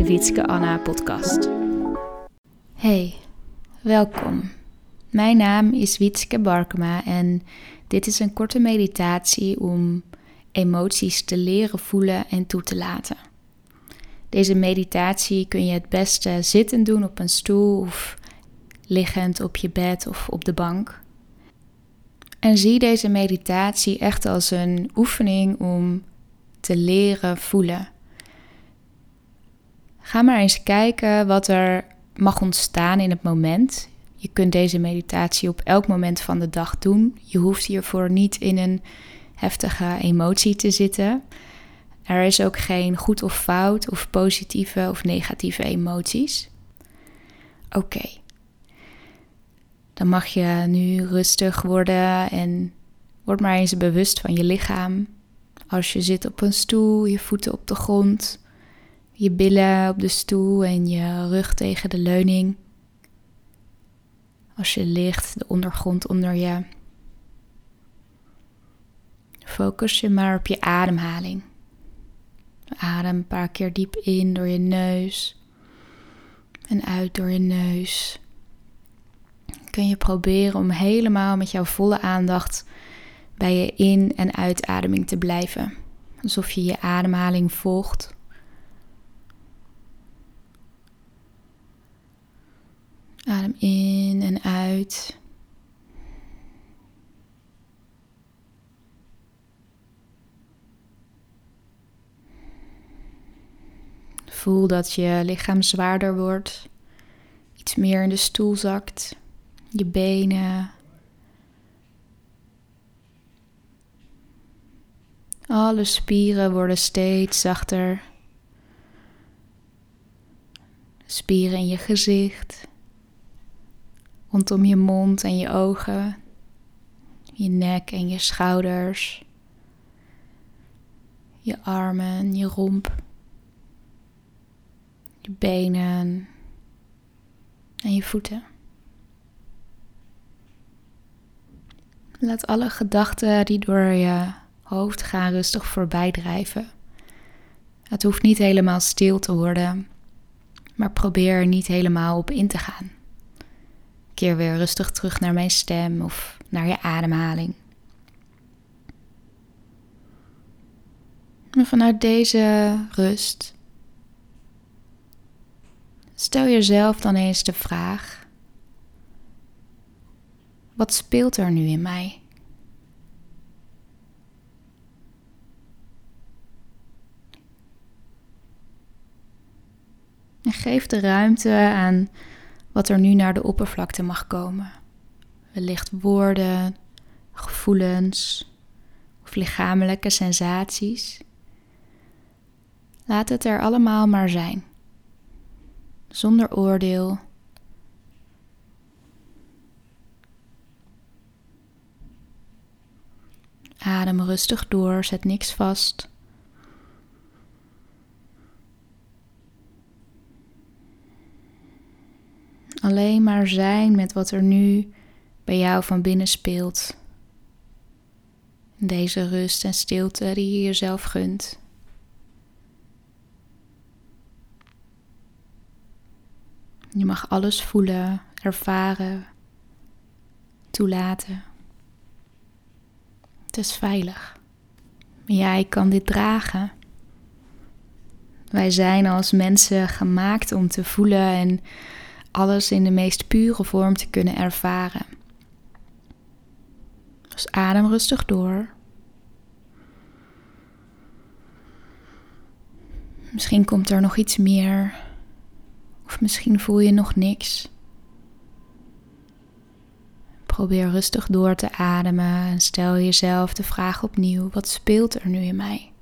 de Wietske Anna podcast. Hey, welkom. Mijn naam is Wietske Barkema en dit is een korte meditatie om emoties te leren voelen en toe te laten. Deze meditatie kun je het beste zittend doen op een stoel of liggend op je bed of op de bank. En zie deze meditatie echt als een oefening om te leren voelen. Ga maar eens kijken wat er mag ontstaan in het moment. Je kunt deze meditatie op elk moment van de dag doen. Je hoeft hiervoor niet in een heftige emotie te zitten. Er is ook geen goed of fout of positieve of negatieve emoties. Oké. Dan mag je nu rustig worden en word maar eens bewust van je lichaam. Als je zit op een stoel, je voeten op de grond, je billen op de stoel en je rug tegen de leuning. Als je ligt, de ondergrond onder je. Focus je maar op je ademhaling. Adem een paar keer diep in door je neus en uit door je neus. Kun je proberen om helemaal met jouw volle aandacht bij je in- en uitademing te blijven. Alsof je je ademhaling volgt. Adem in en uit. Voel dat je lichaam zwaarder wordt, iets meer in de stoel zakt, je benen. Alle spieren worden steeds zachter. Spieren in je gezicht, rondom je mond en je ogen, je nek en je schouders, je armen, je romp je benen en je voeten. Laat alle gedachten die door je hoofd gaan rustig voorbij drijven. Het hoeft niet helemaal stil te worden, maar probeer er niet helemaal op in te gaan. Keer weer rustig terug naar mijn stem of naar je ademhaling. En vanuit deze rust Stel jezelf dan eens de vraag: wat speelt er nu in mij? En geef de ruimte aan wat er nu naar de oppervlakte mag komen. Wellicht woorden, gevoelens of lichamelijke sensaties. Laat het er allemaal maar zijn zonder oordeel. Adem rustig door, zet niks vast. Alleen maar zijn met wat er nu bij jou van binnen speelt. Deze rust en stilte die je jezelf gunt. Je mag alles voelen, ervaren, toelaten. Het is veilig. Jij kan dit dragen. Wij zijn als mensen gemaakt om te voelen en alles in de meest pure vorm te kunnen ervaren. Dus adem rustig door. Misschien komt er nog iets meer of misschien voel je nog niks. Probeer rustig door te ademen en stel jezelf de vraag opnieuw: wat speelt er nu in mij?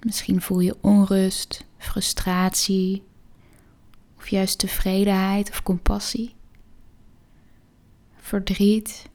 Misschien voel je onrust, frustratie of juist tevredenheid of compassie, verdriet.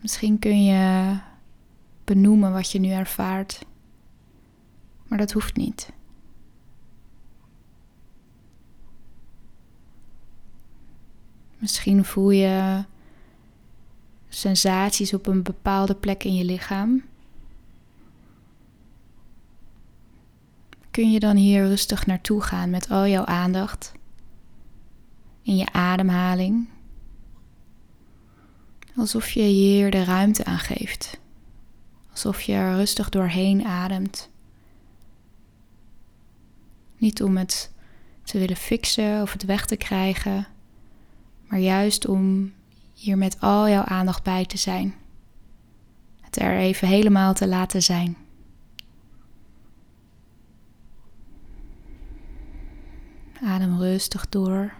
Misschien kun je benoemen wat je nu ervaart, maar dat hoeft niet. Misschien voel je sensaties op een bepaalde plek in je lichaam. Kun je dan hier rustig naartoe gaan met al jouw aandacht in je ademhaling? Alsof je hier de ruimte aan geeft. Alsof je er rustig doorheen ademt. Niet om het te willen fixen of het weg te krijgen, maar juist om hier met al jouw aandacht bij te zijn. Het er even helemaal te laten zijn. Adem rustig door.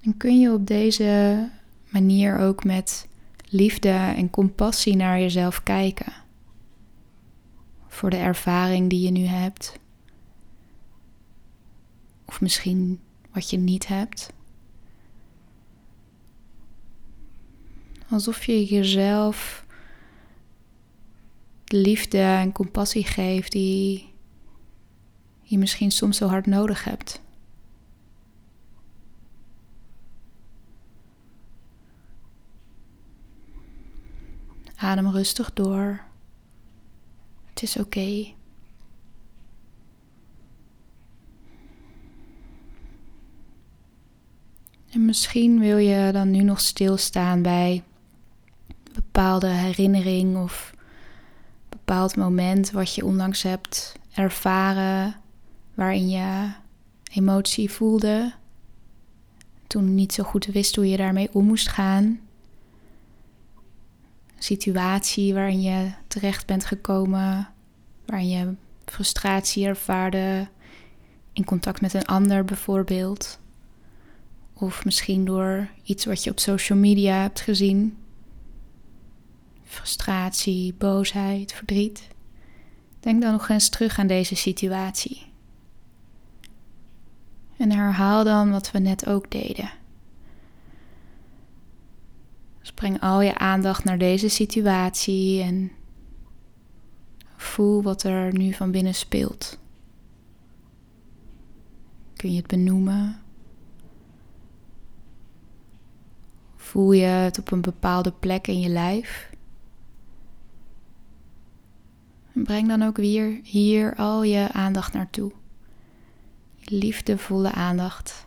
En kun je op deze manier ook met liefde en compassie naar jezelf kijken? Voor de ervaring die je nu hebt. Of misschien wat je niet hebt. Alsof je jezelf de liefde en compassie geeft die je misschien soms zo hard nodig hebt. Adem rustig door. Het is oké. En misschien wil je dan nu nog stilstaan bij bepaalde herinnering of een bepaald moment wat je onlangs hebt ervaren waarin je emotie voelde. Toen niet zo goed wist hoe je daarmee om moest gaan situatie waarin je terecht bent gekomen, waarin je frustratie ervaarde in contact met een ander bijvoorbeeld. Of misschien door iets wat je op social media hebt gezien. Frustratie, boosheid, verdriet. Denk dan nog eens terug aan deze situatie. En herhaal dan wat we net ook deden. breng al je aandacht naar deze situatie en voel wat er nu van binnen speelt. Kun je het benoemen? Voel je het op een bepaalde plek in je lijf? En breng dan ook weer hier al je aandacht naartoe. Liefdevolle aandacht.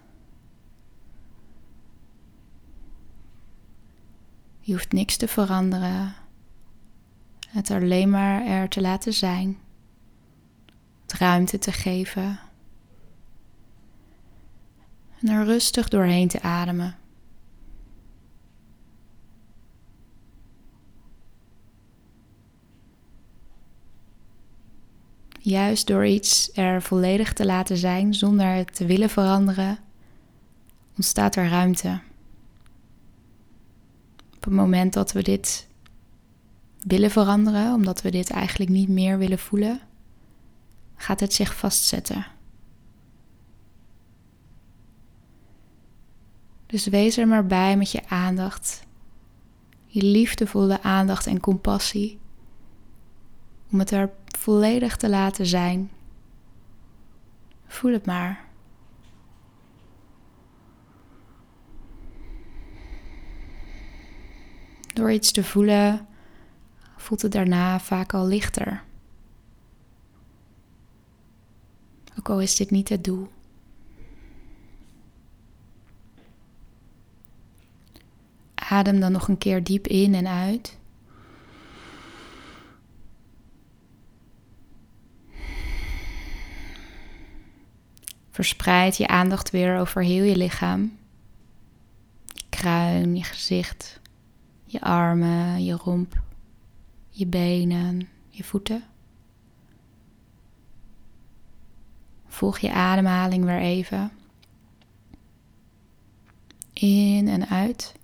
Je hoeft niks te veranderen. Het alleen maar er te laten zijn. Het ruimte te geven. En er rustig doorheen te ademen. Juist door iets er volledig te laten zijn zonder het te willen veranderen, ontstaat er ruimte. Op het moment dat we dit willen veranderen, omdat we dit eigenlijk niet meer willen voelen, gaat het zich vastzetten. Dus wees er maar bij met je aandacht, je liefdevolle aandacht en compassie, om het er volledig te laten zijn. Voel het maar. Door iets te voelen voelt het daarna vaak al lichter. Ook al is dit niet het doel. Adem dan nog een keer diep in en uit. Verspreid je aandacht weer over heel je lichaam. Je kruin, je gezicht, je armen, je romp, je benen, je voeten. Volg je ademhaling weer even. In en uit.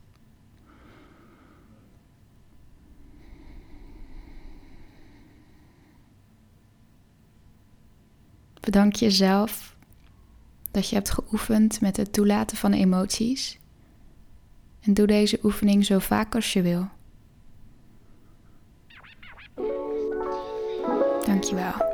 Bedank jezelf dat je hebt geoefend met het toelaten van emoties. En doe deze oefening zo vaak als je wil. Dankjewel.